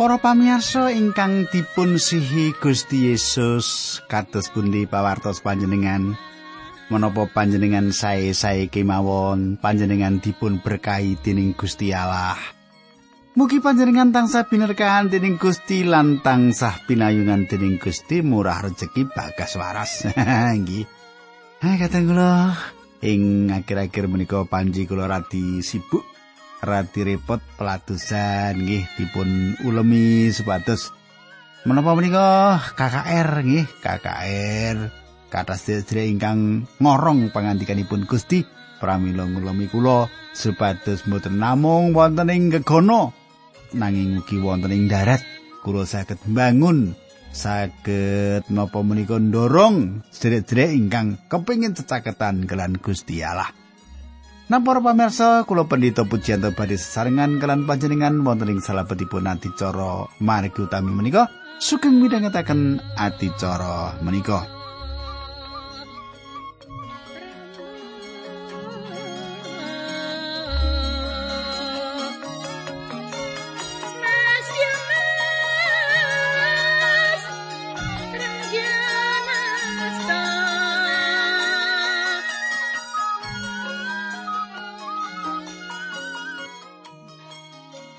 Para pamirsa ingkang dipun sihi Gusti Yesus kados pundi pawartos panjenengan? Menapa panjenengan sae-sae kemawon panjenengan dipun berkahi dening Gusti Allah? Mugi panjenengan tansah binerkahan dening Gusti lan tansah pinayungan dening Gusti murah rejeki bagas waras. Nggih. Ha kateng kula. Ing akhir-akhir menika panji kula radi sibuk radi repot pelatusan nggih dipun ulemi supados. Menapa menika? KKR nggih KKR kata sedherek ingkang ngorong pangandikanipun Gusti pramila ngulemi kula supados mboten namung wonten ing gegono nanging ugi wonten ing darat kula saged mbangun. Saged napa menika ndorong sedherek ingkang kepingin cecaketan kelan Gusti Allah Nah para pamirsa, kula pendhita pujian badhe sesarengan kelan panjenengan wonten ing salebetipun adicara margi utami menika sugeng midhangetaken adicara menika.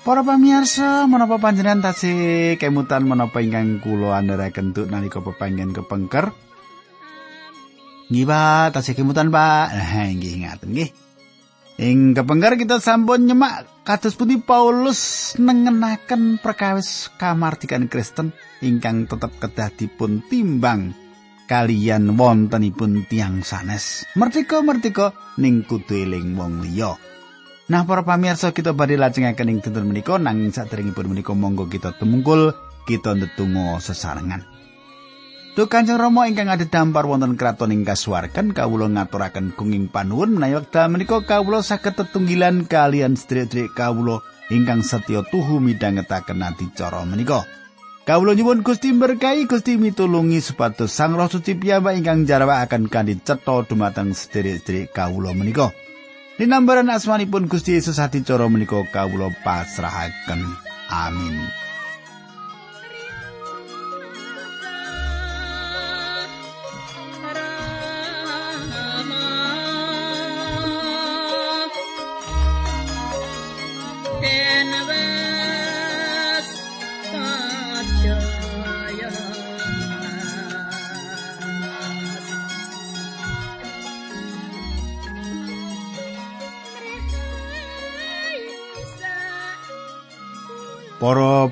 Para pamirsa, menapa panjenengan tasih kemutan menapa ingkang kula andharaken tuk nalika pepanggen kepengker? Nggih, Pak, tasih kemutan, Pak. Nah, nggih ngaten nggih. Ing kepengker kita sampun nyemak kados pundi Paulus nengenaken perkawis kamardikan Kristen ingkang tetep kedah dipun timbang kalian wontenipun tiang sanes. Mertika-mertika ning kudu eling wong liya. Nah para pamirsa kita badhe lajengaken ing dinten menika nanging saderengipun menika monggo kita tumungkul kita ndedonga sesarengan. Duh Kanjeng Rama ingkang ada dampar wonten kraton ing kasuwarken kawula ngaturaken gunging panuwun menawi wekdal menika kawula saged tetunggilan kalian sedherek kawula ingkang setya tuhu midhangetaken adicara menika. Kawula nyuwun Gusti berkahi Gusti mitulungi supados Sang Roh Suci piyambak ingkang jarawakaken kanthi cetha dumateng sedherek-sedherek kawula menika. Dinambaran asmanipun Gusti Yesus hati coro menika kawula pasrahaken. Amin.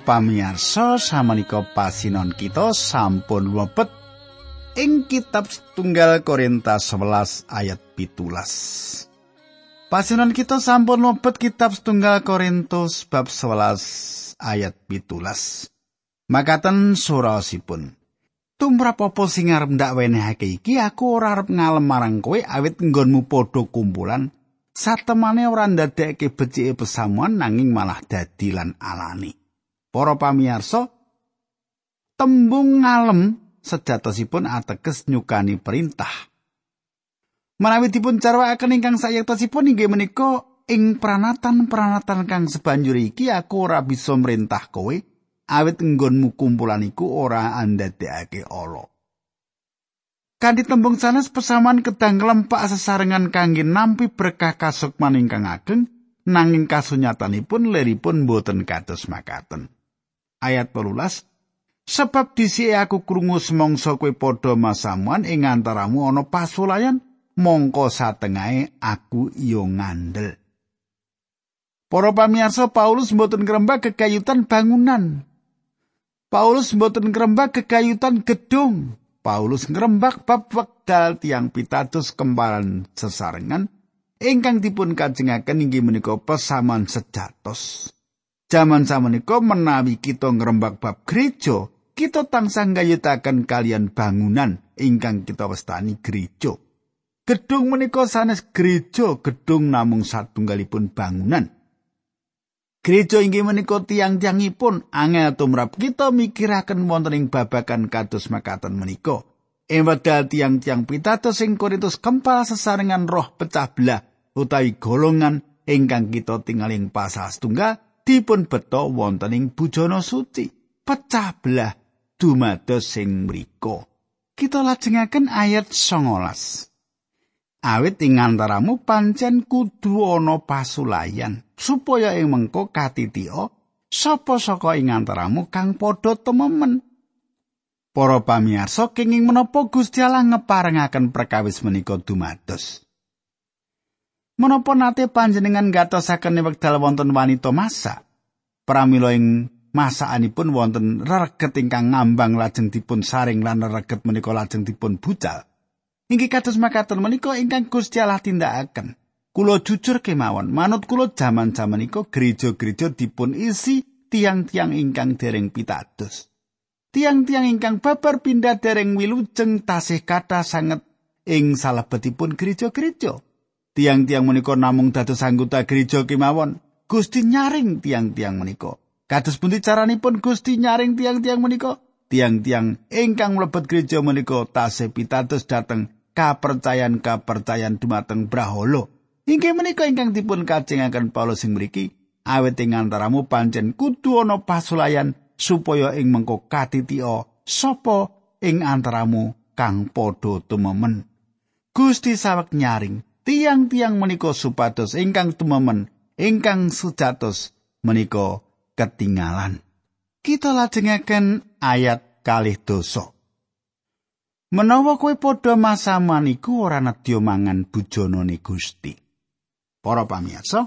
Pamirsa samenika pasinon kita sampun mlebet ing kitab tunggal Korintus 11 ayat 17. Pasinon kita sampun mlebet kitab tunggal Korintus bab 11 ayat 17. Makaten surasipun. Tumrap apa sing arep ndak wenehake iki aku ora arep ngalem marang kowe awit nggonmu padha kumpulan satemane ora ndadekke becike pesamuan nanging malah dadi lan alani. Para pamirsa, tembung ngalem sejatosipun ateges nyukani perintah. Menawi dipun carwakaken ingkang sayektosipun inggih menika ing pranatan-pranatan kang sebanjur iki aku ora bisa merintah kowe awit nggonmu kumpulan iku ora andadekake ala. Kanthi tembung sanes pesaman kedang lempak sesarengan kangge nampi berkah kasukman ingkang ageng nanging kasunyatanipun leripun boten kados makaten. Ayat 12 Sebab dhisik aku krungu semangsa kowe padha masamuan ing antaramu ana pasulayan mongko satengahe aku iyo ngandel. Para pamirsa Paulus mboten ngrembak kekayutan bangunan. Paulus mboten ngrembak kekayutan gedung. Paulus ngrembak bab wekdal tiang pitados kemparan sesarengan ingkang dipun kajengaken inggih menika pesaman sejatos. Jaman samenika menawi kita ngrembak bab gereja, kita tansah nggayutaken kalian bangunan ingkang kita wastani gereja. Gedung menika sanes gereja, gedung namung satunggalipun bangunan. Gereja inggih menika tiang-tiangipun angel tumrap kita mikiraken wonten ing babagan kados makaten menika. Ing wedal tiang-tiang pitados sing Korintus kempal sesarengan roh pecah belah utawi golongan ingkang kita tinggal ing pasal setunggal dipun beto wonten ing bujana suci pecah belah dumados sing mriku. Kita lajengaken ayat 19 awit ing antaramu pancen kudu ana pasulayan supaya ing mengko katitio sapa saka ing antaramu kang padha tememen. Para pamirsa kenging menapa Gusti Allah ngeparengaken perkawis menika dumados. Menapa nate panjenengan gatosaken wekdal wonten wanita masa? Pramila ing masakanipun wonten rereget ingkang ngambang lajeng dipun saring lan rereget menika lajeng dipun bucal. Inggih kados makaten menika ingkang Gusti Allah tindakaken. Kulo jujur kemawon, manut kulo jaman-jaman iku gereja-gereja dipun isi tiang-tiang ingkang dereng pitados. Tiang-tiang ingkang babar pindah dereng wilujeng tasih kata sanget ing salebetipun gereja-gereja. Tiang-tiang menika namung dados anggota gereja kemawon. Gusti nyaring tiang-tiang menika. Kados pundi caranipun Gusti nyaring tiang-tiang menika? Tiang-tiang ingkang mlebet gereja menika tasih pitados dhateng kapercayan-kapercayan dumateng Braholo. Inggih menika ingkang dipun kajengaken Paulus sing mriki, awet ing antaramu pancen kudu ana pasulayan supaya ing mengko katitio sapa ing antaramu kang padha tumemen Gusti sawek nyaring tiang-tiang menika supados ingkang tumemen ingkang sujatos menika ketinggalan kita lajengaken ayat kalih dosa Menawa kowe padha masaman iku ora nedya mangan bujanane Gusti. Para pamirsa,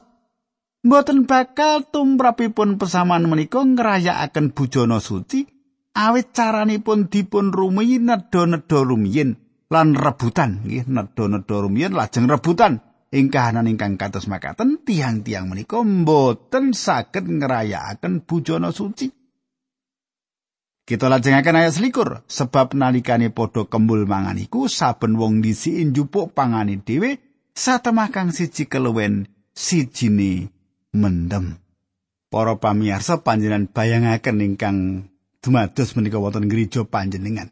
Mboten bakal tumrapipun pesaman menika ngrayakaken bujana suci awit caranipun dipun rumiyin nedha-nedha rumiyin lan rebutan nggih nedha-nedha rumiyin lajeng rebutan ing kahanan ingkang kados makaten tiang-tiang menika mboten saged ngrayakaken bujana suci Kita lajengaken ayat selikur, sebab nalikane padha kembul mangan iku saben wong disi njupuk pangane dhewe satemah kang siji keluwen sijine mendem. Para pamirsa panjenengan bayangaken ingkang dumados menika wonten gereja panjenengan.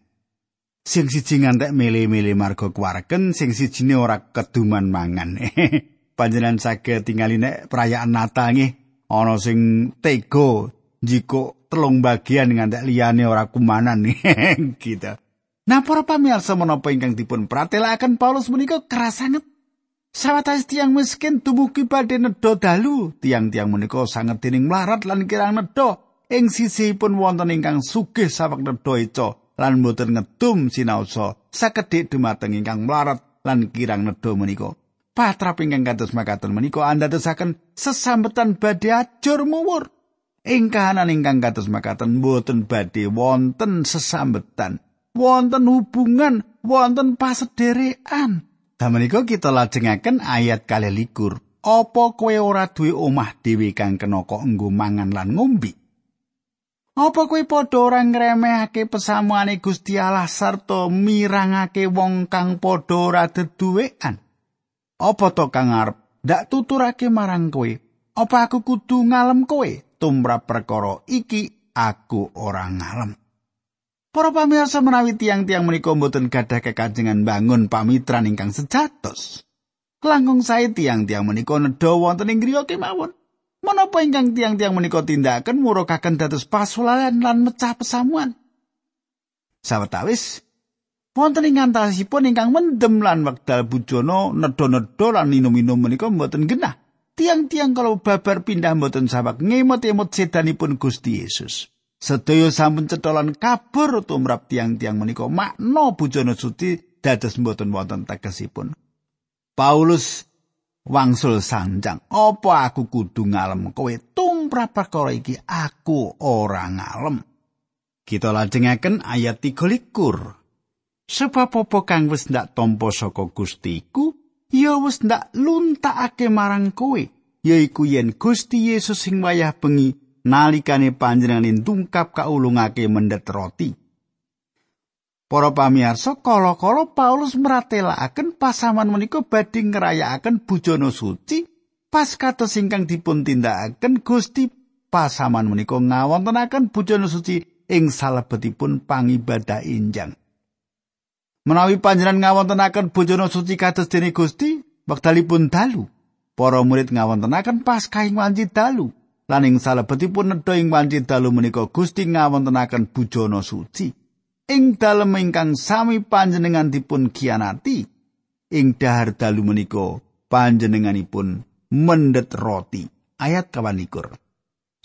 Sing siji ngantek mele-mele marga kuwareken, sing sijine ora keduman mangan. panjenengan saged tingali nek perayaan Natal nggih ana sing tega jiko telung bagian ngantek liyane ora kumanan gitu. Nah para pamirsa menapa ingkang dipun pratelaken Paulus menika keras sanget Sawetawis tiang miskin dumugi badhe nedha dalu, tiang-tiang menika sanget dening mlarat lan kirang nedha. Ing sisihipun wonten ingkang sugih sawek nedha eca lan mboten ngedum sinaosa sakedhik dumateng ingkang mlarat lan kirang nedha menika. Patrap ingkang kados makaten menika andadosaken sesambetan badhe ajur muwur. Ing kahanan ingkang kados makaten mboten badhe wonten sesambetan, wonten hubungan, wonten pasederekan. Damenika kita lajengaken ayat kali. Apa kowe ora duwe omah dhewe kang kena kok enggo mangan lan ngombe? Apa kowe padha ora ngremehake pesamuane Gusti Allah sarta mirangake wong kang padha ora deduwekan? Apa to kang arep ndak tuturake marang kowe? Apa aku kudu ngalem kowe tumrap perkara iki aku ora ngalem? Para pamirsa menawi tiang-tiang menika mboten gadah kekajengan bangun pamitran ingkang sejatos. Langkung sae tiang-tiang menika nedha wonten ing griya kemawon. Menapa ingkang tiang-tiang menika tindakan murukaken dados pasulayan lan mecah pesamuan? Sawetawis wonten ing antasipun ingkang mendem lan wekdal bujana nedha-nedha lan minum-minum menika mboten genah. Tiang-tiang kalau babar pindah mboten sabak ngemot-emot sedanipun Gusti Yesus. Sedaya sampun cetholan kabur tumrap tiang-tiang menika makna bujana suci dados mboten wonten tegesipun. Paulus wangsul sanjang, "Apa aku kudu ngalem kowe tumrap perkara iki? Aku ora ngalem." Kita lajengaken ayat 3 Sebab apa kang wis ndak tampa saka Gustiku, ya wis ndak luntakake marang kowe, yaiku yen Gusti Yesus sing wayah bengi nalikane panjenengan tungkap kaulungake mendet roti. Para pamirsa, kala-kala Paulus mratelakaken pasaman menika badhe ngrayakaken bujana suci pas kados ingkang dipun tindakaken Gusti pasaman menika ngawontenaken bujana suci ing salebetipun pangibadah injang. Menawi panjenengan ngawontenaken bujana suci kados dene Gusti, wektalipun dalu, para murid ngawontenaken pas kaing wanci dalu. lan ing salebetipun nedha ing wanci dalu menika Gusti ngawontenaken bujana suci ing dalem ingkang sami panjenengan dipun kianati ing dahar dalu menika panjenenganipun mendet roti. Ayat kawanikur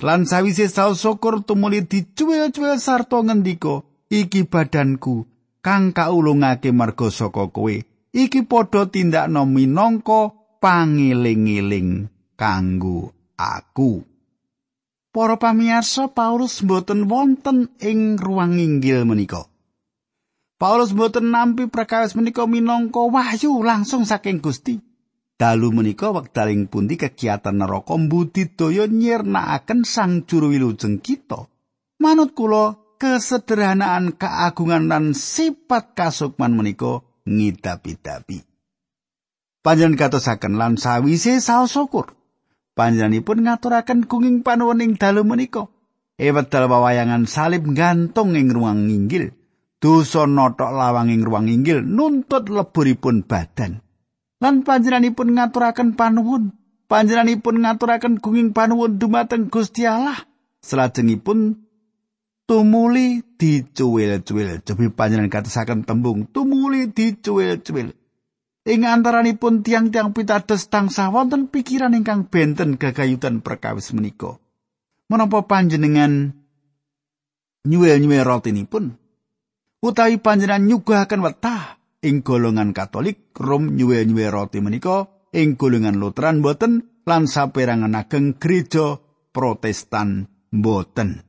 lan sawise saus syukur tumuli dicuwil-cuwil sarta ngendika iki badanku kang kaulungake marga saka kowe. Iki padha tindakno minangka pangiling-iling kanggo aku. Para pamirsa Paulus mboten wonten ing ruang inggil menika. Paulus mboten nampi prakawis menika minangka wahyu langsung saking Gusti. Dalu menika wekdaling pundi kegiatan neraka mbudidaya nyirnakaken sang juru wilujeng kita. Manut kula kesederhanaan keagungan dan sifat kasukman menika ngidapi-dapi. Panjenengan katosaken lan sawise saos syukur. panjenenganipun ngaturaken gunging panuwun ing dalu menika. E wedal wawayangan salib gantung ing ruang inggil. Dosa notok lawang ing ruang inggil nuntut leburipun badan. Lan panjenenganipun ngaturaken panuwun. Panjenenganipun ngaturaken gunging panuwun dumateng Gusti Allah. Selajengipun tumuli dicuwil-cuwil. Jebi panjenengan katasaken tembung tumuli dicuwil-cuwil. Ing antaranipun tiang-tiang pitados tangsa wonten pikiran ingkang benten gagayutan perkawis menika. Menapa panjenengan nyuwel-nyuwel rotinipun? Utawi panjenengan nyuguhaken wetah ing golongan Katolik rum nyuwel-nyuwel roti menika ing golongan Lutheran boten lan saperangan ageng gereja Protestan boten.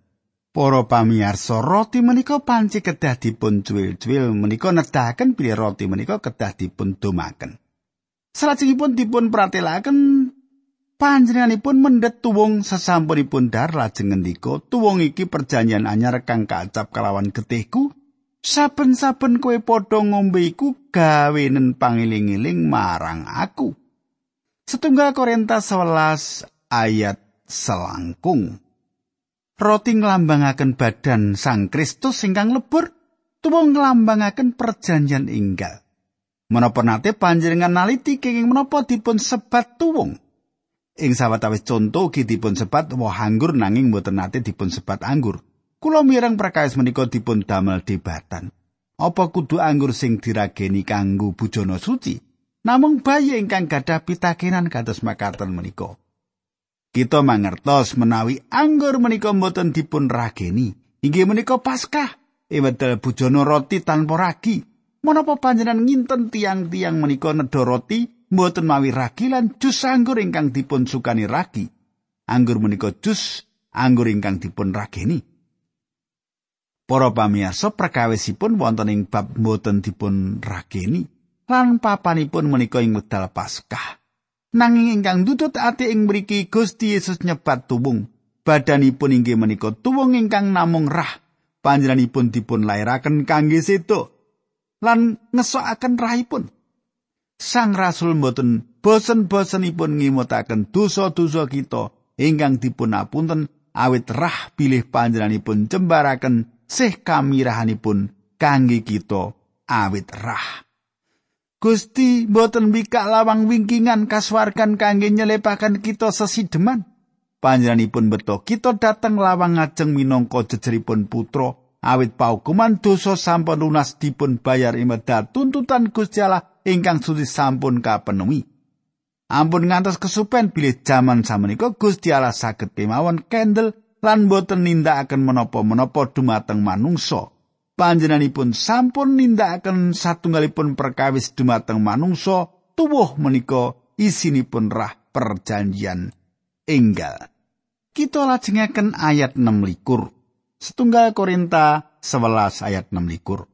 Para pamirsa, roti menika panci kedah dipun cuwil-cuwil menika nedahaken bilih roti menika kedah dipun domaken. Salajengipun dipun pratelaken panjenenganipun mendhet tuwung sesampunipun dar lajeng ngendika tuwung iki perjanjian anyar kang kacap kalawan getihku saben-saben kowe padha ngombe iku gawenen pangiling-iling marang aku. Setunggal Korintus 11 ayat selangkung. roti nglambangaken badan Sang Kristus ingkang lebur tuwung nglambangaken perjanjian inggal. Menapa nate panjenengan naliti kenging menapa dipun sebat tuwung? Ing sawetawis conto ugi dipun sebat woh anggur nanging mboten nate dipun sebat anggur. Kula mireng prakawis menika dipun damel debatan. Apa kudu anggur sing dirageni kanggo bujana suci? Namung bayi ingkang gadah pitakenan kados makaten menika. Kita mangertos menawi anggur menika mboten dipun rageni. Inggih menika Paskah. Ewedal bujana roti tanpa ragi. Menapa panjenengan nginten tiang-tiang menika nedha roti mboten mawi ragi lan jus anggur ingkang dipun sukani ragi. Anggur menika jus anggur ingkang dipun rageni. Para pamirsa perkawisipun wonten ing bab mboten dipun rageni lan papanipun menika ing wedal Paskah. Nanging ingkang ndutut ati ing mriki Gusti Yesus nyebat tuwung. Badanipun inggih menika tuwung ingkang namung rah. Panjenenganipun dipun lairaken kangge sedo lan ngesokaken rahipun. Sang Rasul mboten bosen-bosenipun ngimutaken dosa-dosa kita ingkang dipun apunten awit rah bilih panjenenganipun jembaraken sih kamirahanipun kangge kita awit rah. Gusti boten bikak lawang wingkingan kaswargan kangge nyelepakan kita sesideman. Panjenenganipun beto kita dateng lawang ngajeng minangka jejeripun putra awit paukuman dosa sampun lunas dipun bayar imedal tuntutan Gusti Allah ingkang suci sampun kapenuhi. Ampun ngantos kesupen bilih jaman samenika Gusti Allah saged kemawon kendel lan boten nindakaken menapa-menapa dumateng manungsa. panjenenganipun sampun nindakaken satunggalipun perkawis dumateng manungsa tuwuh menika isinipun rah perjanjian enggal. Kita lajengaken ayat 6 likur. Setunggal Korinta 11 ayat 6 likur.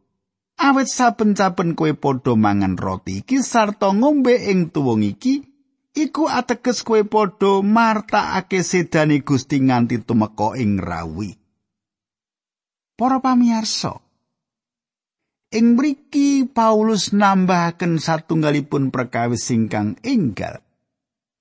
Awet saben-saben kowe padha mangan roti iki sarta ngombe ing tuwung iki, iku ateges kowe padha martakake sedane Gusti nganti tumeka ing rawi. Para pamirsa, Ing mriki Paulus nambahaken satunggalipun perkawis singkang enggal.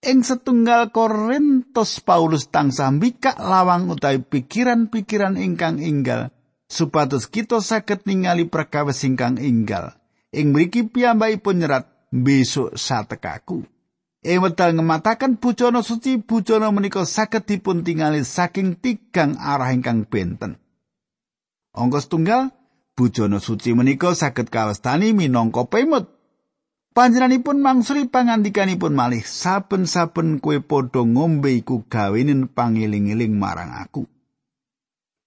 Ing setunggal Korintus Paulus tansah mbikak lawang utawi pikiran-pikiran ingkang enggal supados kita saged ningali perkawis singkang enggal. Ing mriki piyambakipun nyerat besok satekaku. Ing wedal ngemataken bujana suci bujana menika saged dipun tingali saking tigang arah ingkang benten. Angka setunggal bujana suci menika saged kawastani minangka pemut. Panjenenganipun mangsuli pangandikanipun malih saben-saben kue padha ngombe iku gawenen pangiling-iling marang aku.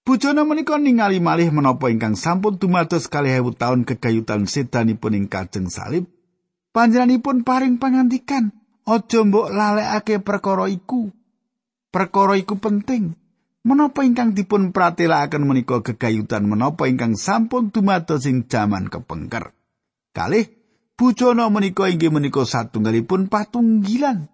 Bujana menika ningali malih menapa ingkang sampun dumados kalih ewu taun kegayutan sedanipun ing kajeng salib. Panjenenganipun paring pangandikan Aja mbok lalekake perkara iku. Perkara iku penting. Menapa ingkang dipun pratelakaken menika gegayutan menapa ingkang sampun dumados ing jaman kepengker. Kalih bujana menika inggih menika satunggalipun patunggilan.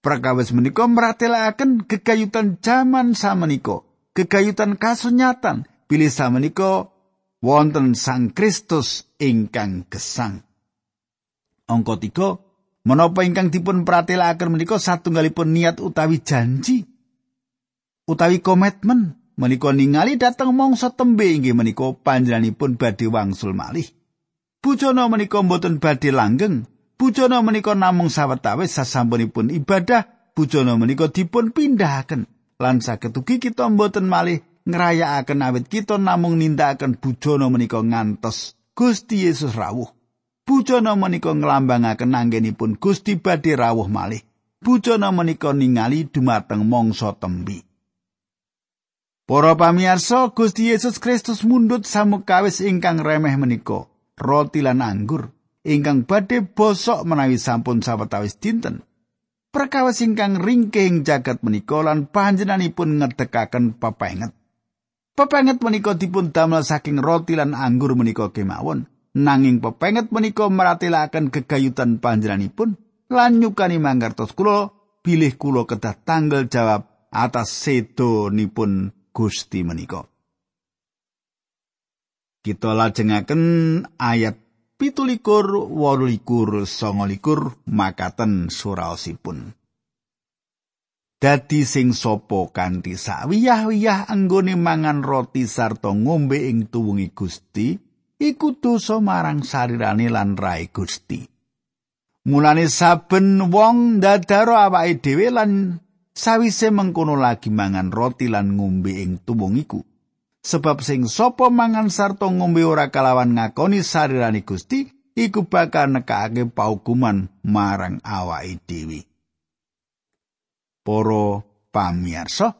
Prakawis menika meratelaken gegayutan jaman samenika, gegayutan kasunyatan pilih samenika wonten Sang Kristus ingkang gesang. Angka 3 Menapa ingkang dipun pratelakaken menika satunggalipun niat utawi janji utawi komitmen menika ningali dhateng mangsa tembe inggih menika panjenenganipun badhe wangsul malih. Bujana menika mboten badhe langgeng. Bujana menika namung sawetawis sasampunipun ibadah, bujana menika dipun pindahaken lan saged ugi kita mboten malih ngrayakaken awit kita namung nindakaken bujana menika ngantos Gusti Yesus rawuh. Bujana menika nglambangaken anggenipun Gusti badhe rawuh malih. Bujana menika ningali dumateng mangsa tembi. Para pamirsa, Gusti Yesus Kristus mundut samukawis ingkang remeh menika, roti lan anggur ingkang badhe bosok menawi sampun sawetawis dinten. Perkawis ingkang ringkih jagat menika lan panjenenganipun ngedekaken pepenget. Pepenget menika dipun damel saking roti lan anggur menika kemawon. Nanging pepenget menika meratelaken gegayutan panjenenganipun lan nyukani mangertos kula bilih kula kedah tanggal jawab atas sedonipun Gusti menika. Kita lajengaken ayat pitulikur walulikur songolikur makaten suraosipun. Dadi sing sopo kanthi sawiyah-wiyah anggone mangan roti sarta ngombe ing tuwungi Gusti, iku dosa marang sarirane lan rai Gusti. Mulane saben wong ndadaro awake dhewe lan sawise mengkono lagi mangan roti lan ngombe ing tuwung iku. Sebab sing sapa mangan sarta ngombe ora kalawan ngakoni sarirane Gusti, iku bakal nekake paukuman marang awake dhewe. Para pamirsa,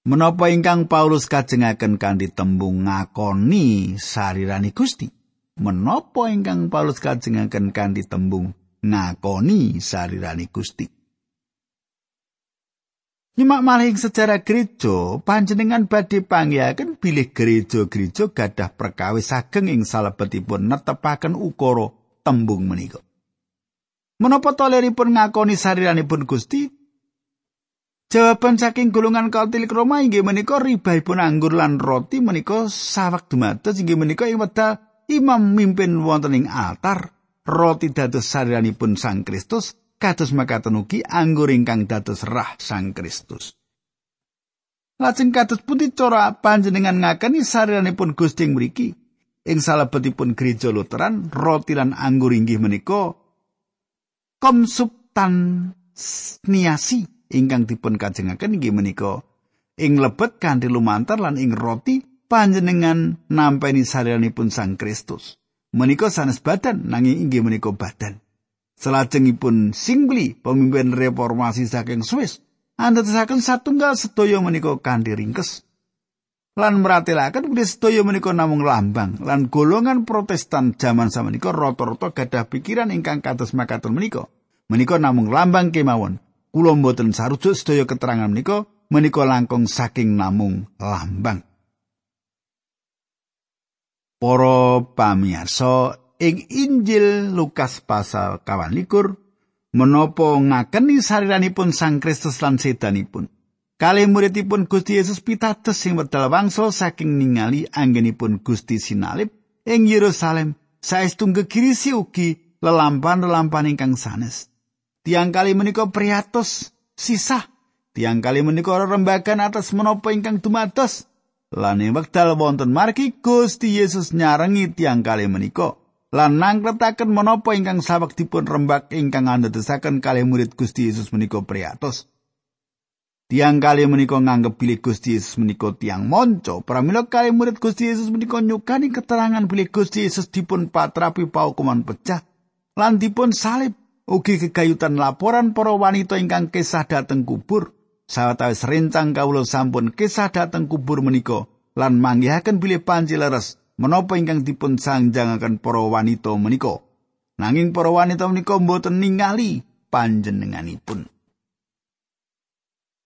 Menapa ingkang Paulus kajengaken kanthi tembung ngakoni sarirani Gusti? Menapa ingkang Paulus kajengaken kanthi tembung ngakoni sarirani Gusti? Nyimak malih sejarah gereja, panjenengan badhe panggihaken bilih gereja-gereja gadah perkawis ageng ing salebetipun netepaken ukara tembung menika. Menapa toleripun ngakoni sariranipun Gusti? Jawaban saking golongan Katolik Roma inggih menika ribahipun anggur lan roti menika sawak dumados inggih menika ing wedal imam mimpin wonten ing altar roti dados sariranipun Sang Kristus kados makaten ugi anggur ingkang dados rah Sang Kristus. Lajeng kados pundi cara panjenengan ngakeni sariranipun Gusti ing mriki? Ing salebetipun gereja Lutheran, roti lan anggur inggih menika komsubtan niasi ingkang dipun kajengaken inggih menika ing lebet kanthi lumantar lan ing roti panjenengan nampeni sarianipun Sang Kristus. Menika sanes badan nanging inggih menika badan. Selajengipun Singli, pemimpin reformasi saking Swiss, andadosaken satunggal sedaya menika kanthi ringkes. Lan meratelaken bilih sedaya menika namung lambang lan golongan Protestan jaman samenika rata-rata gadah pikiran ingkang kados makaten menika. Menika namung lambang kemawon kula mboten sarujuk sedaya keterangan menika menika langkung saking namung lambang. Para pamirsa ing Injil Lukas pasal kawan menapa ngakeni sariranipun Sang Kristus lan sedanipun. Kali muridipun Gusti Yesus pitados sing wedal wangsul saking ningali anggenipun Gusti sinalip ing Yerusalem saestu gegirisi ugi lelampan-lelampan ingkang sanes. Tiang kali menika priatos sisah. Tiang kali menika rembagan atas menapa ingkang dumados. Lan ing wekdal wonten margi Gusti Yesus nyarengi tiang kali menika. lan nangkretaken menapa ingkang sawektipun rembak ingkang andadosaken kalih murid Gusti Yesus menika priatos. Tiang kali menika nganggep bilih Gusti Yesus menika tiang monco. Pramila kali murid Gusti Yesus menika nyukani keterangan bilih Gusti Yesus dipun patrapi paukuman pecah lan dipun salib. Ugi kegayutan laporan para wanita ingkang kisah dateng kubur. Sawetawis rencang kawula sampun kisah dateng kubur menika lan manggihaken bilih panci leres menapa ingkang dipun sangjangaken para wanita menika. Nanging para wanita menika mboten ningali panjenenganipun.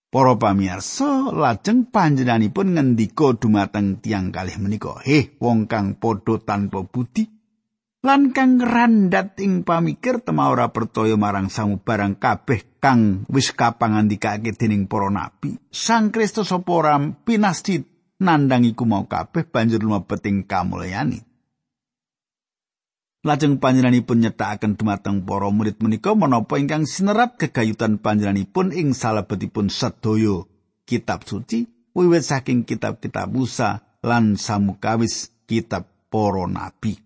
Para pamirsa, lajeng panjenenganipun ngendika dumateng tiang kalih menika, "Heh, wong kang padha tanpa budi lan kang randat ing pamikir tema ora percaya marang samubarang kabeh kang wis kapangandikake dening para nabi. Sang Kristus apa ora pinasti nandhang iku mau kabeh banjur lumebet ing kamulyani." Lajeng panjenenganipun nyetakaken dumateng para murid menika menapa ingkang sinerat kegayutan panjenenganipun ing salebetipun sedaya kitab suci wiwit saking kitab-kitab Musa lan samukawis kitab para nabi.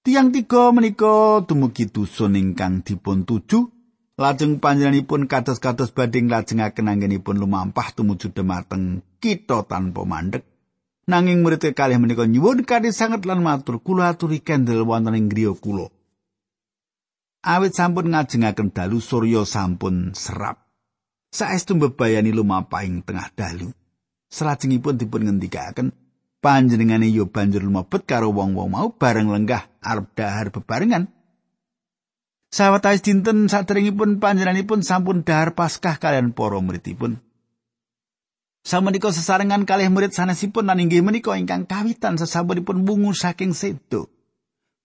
Tiang tiga menika dumugi dusun ingkang dipun tuju lajeng panjenenganipun kados-kados badhe nglajengaken anggenipun lumampah tumuju dhumateng kita tanpa mandek Nanging murid kalih menika nyuwun kanthi sanget lan matur kula aturi kendel wonten ing griya kula. Awit sampun ngajengaken dalu surya sampun serap. Saestu mbebayani lumampahing tengah dalu. Salajengipun dipun ngendikaken panjenengane yo banjur lumebet karo wong-wong mau bareng lenggah arep dahar bebarengan. Sawetawis dinten saderengipun panjenenganipun sampun dahar Paskah kalian para muridipun. Samenika sesarengan kalih murid sanesipun lan inggih menika ingkang kawitan sasampunipun bungu saking sedo.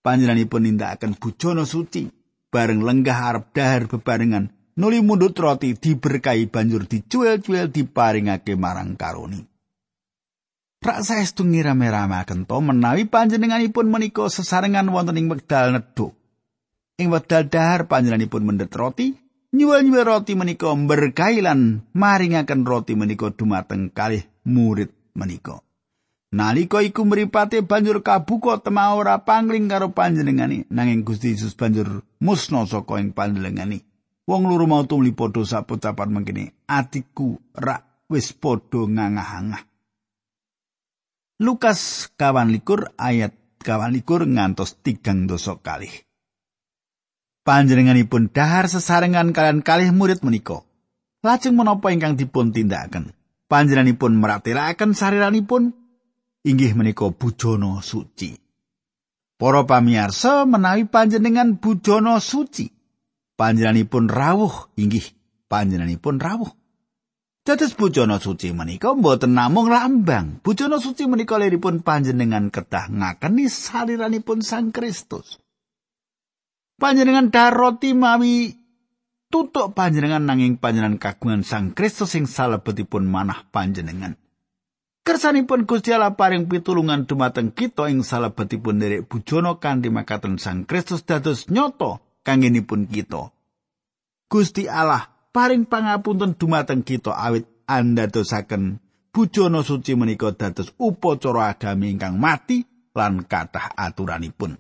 Panjenenganipun nindakaken bujana suci bareng lenggah arep dahar bebarengan nuli mundut roti diberkahi banjur dicuel-cuel diparingake marang karuni. Rak saestu ngira-miramaken to menawi panjenenganipun menika sesarengan wonten ing wekdal nedhuk. Ing wekdal dahar panjenenganipun mendhet roti nyuwun-nyuwun roti menika berkahi lan maringaken roti menika dumateng kalih murid menika. Nalika iku mripate banjur kabuka tema ora pangling karo panjenengane nanging Gusti Yesus banjur musna saka ing panjenengane. Wong loro mau tumli padha sapocapan mangkene, atiku rak wis padha ngangah-angah. Lukas kawan likur ayat kawan likur ngantos tigang dosa kalih. panjenenganipun dahar sesarengan kalian kalih murid menika. Lajeng menapa ingkang dipun tindakaken? Panjenenganipun meratelaken sariranipun inggih menika bujana suci. Para pamirsa menawi panjenengan bujana suci, panjenenganipun rawuh inggih panjenenganipun rawuh. Dados bujana suci menika mboten namung lambang. Bujana suci menika liripun panjenengan kedah ngakeni saliranipun Sang Kristus. panjenengan daroti mawi tutuk panjenengan nanging panjenengan kagungan Sang Kristus sing salebetipun manah panjenengan. Kersanipun Gusti Allah paring pitulungan dumateng kita ing salebetipun derek bujono kanthi makaten Sang Kristus dados nyoto kangenipun kita. Gusti Allah paring pangapunten dumateng kita awit andadosaken bujono suci menika dados upacara agami ingkang mati lan kathah aturanipun.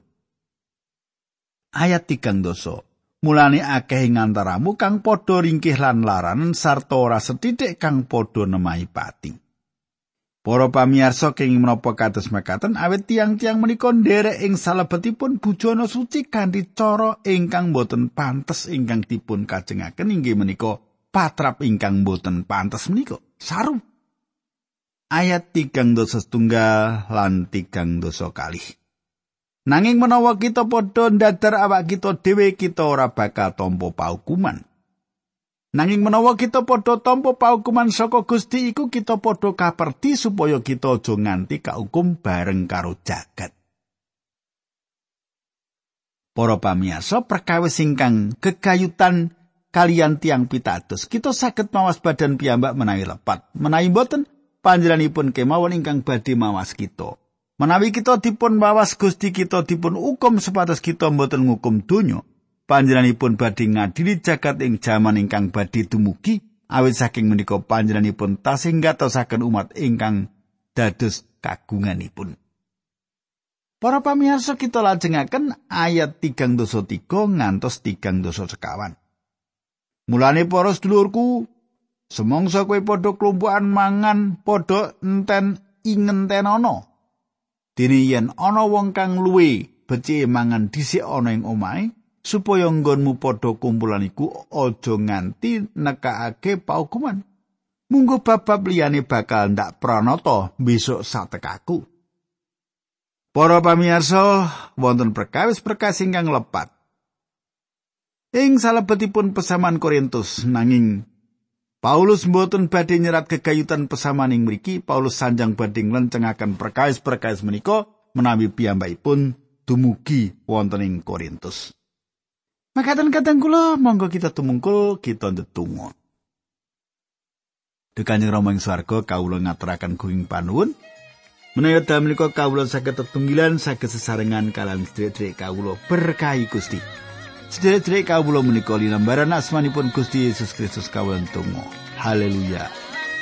ayat tigang doso. Mulane akeh ing antaramu kang padha ringkih lan laran sarta ora setitik kang padha nemahi pati. Para pamirsa kenging menapa kados makaten awet tiang-tiang menika nderek ing salebetipun bujana suci kanthi cara ingkang boten pantes ingkang dipun kajengaken inggih menika patrap ingkang boten pantes menika. Saru. Ayat tigang dosa setunggal lan tigang dosa kalih. Nanging menawa kita padha ndadar awak kita dhewe kita ora bakal tampa paukuman. Nanging menawa kita padha tampa paukuman saka Gusti iku kita padha kaperti supaya kita aja nganti kaukum bareng karo jagat. Para pamiyasa perkawis ingkang gegayutan kalian tiang pitados kita saged mawas badan piyambak menawi lepat menawi boten panjenenganipun kemawon ingkang badhe mawas kita. Menawi kita dipun bawas Gusti kita dipun hukum sepatas kita mboten ngukum donya, panjenenganipun badhe ngadili jagat ing jaman ingkang badhe dumugi, awit saking menika panjenenganipun tasih ngatosaken umat ingkang dados kagunganipun. Para pamirsa kita lajengaken ayat 3 dosa 3 ngantos 3 dosa sekawan. Mulane para sedulurku, semongso kowe padha klumpukan mangan padha enten ingentenono. Dene yen ana wong kang luwe becik mangan dhisik ana ing omahe, supaya nggonmu padha kumpulan iku aja nganti nekakake paukuman. Munggo bab-bab liyane bakal ndak pranata besok satekaku. Para pamirsa, wonten perkawis-perkawis ingkang lepat. Ing salebetipun pesaman Korintus nanging Paulus mboten badhe nyerat kegayutan pesaman ing mriki, Paulus sanjang badhe nglencengaken perkawis-perkawis menika menawi piyambakipun dumugi wonten ing Korintus. Makaten kadang kula monggo kita tumungkul kita ndedonga. Dekanjeng Rama ing swarga kawula ngaturaken kuing panuwun. Menawi dalem menika kawula saged tetunggilan saged sesarengan kalian sedherek kawula berkahi Gusti. Sedherek kawula menika linambaran asmanipun Gusti Yesus Kristus kawula tunggu. Haleluya.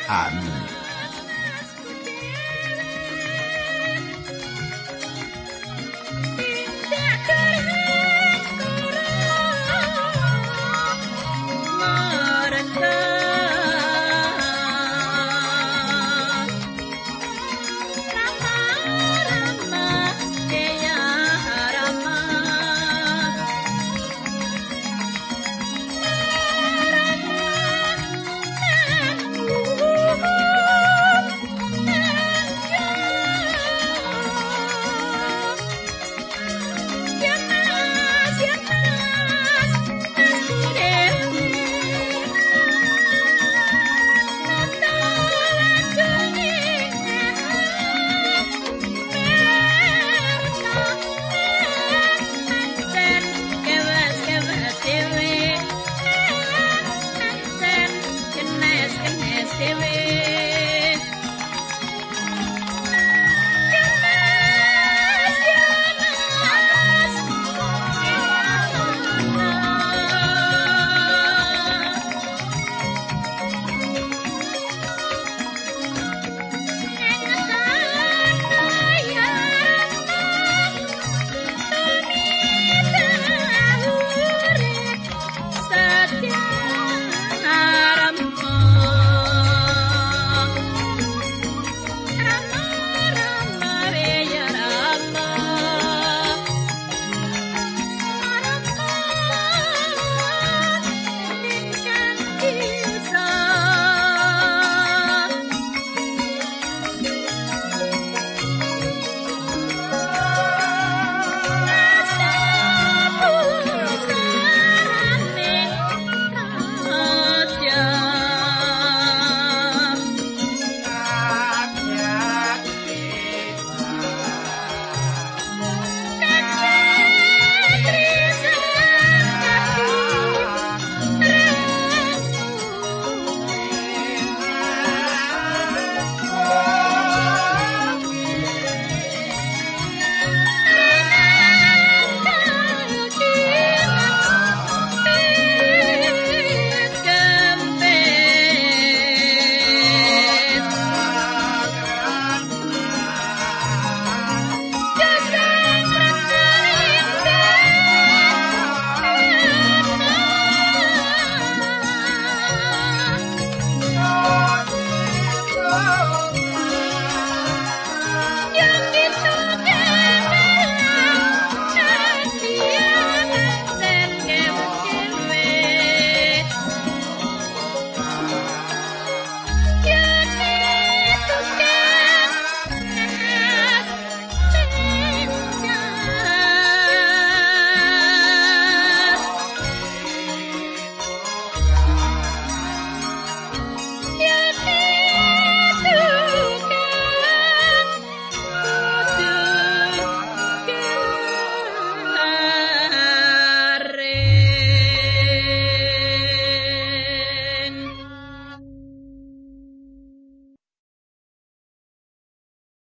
Amin.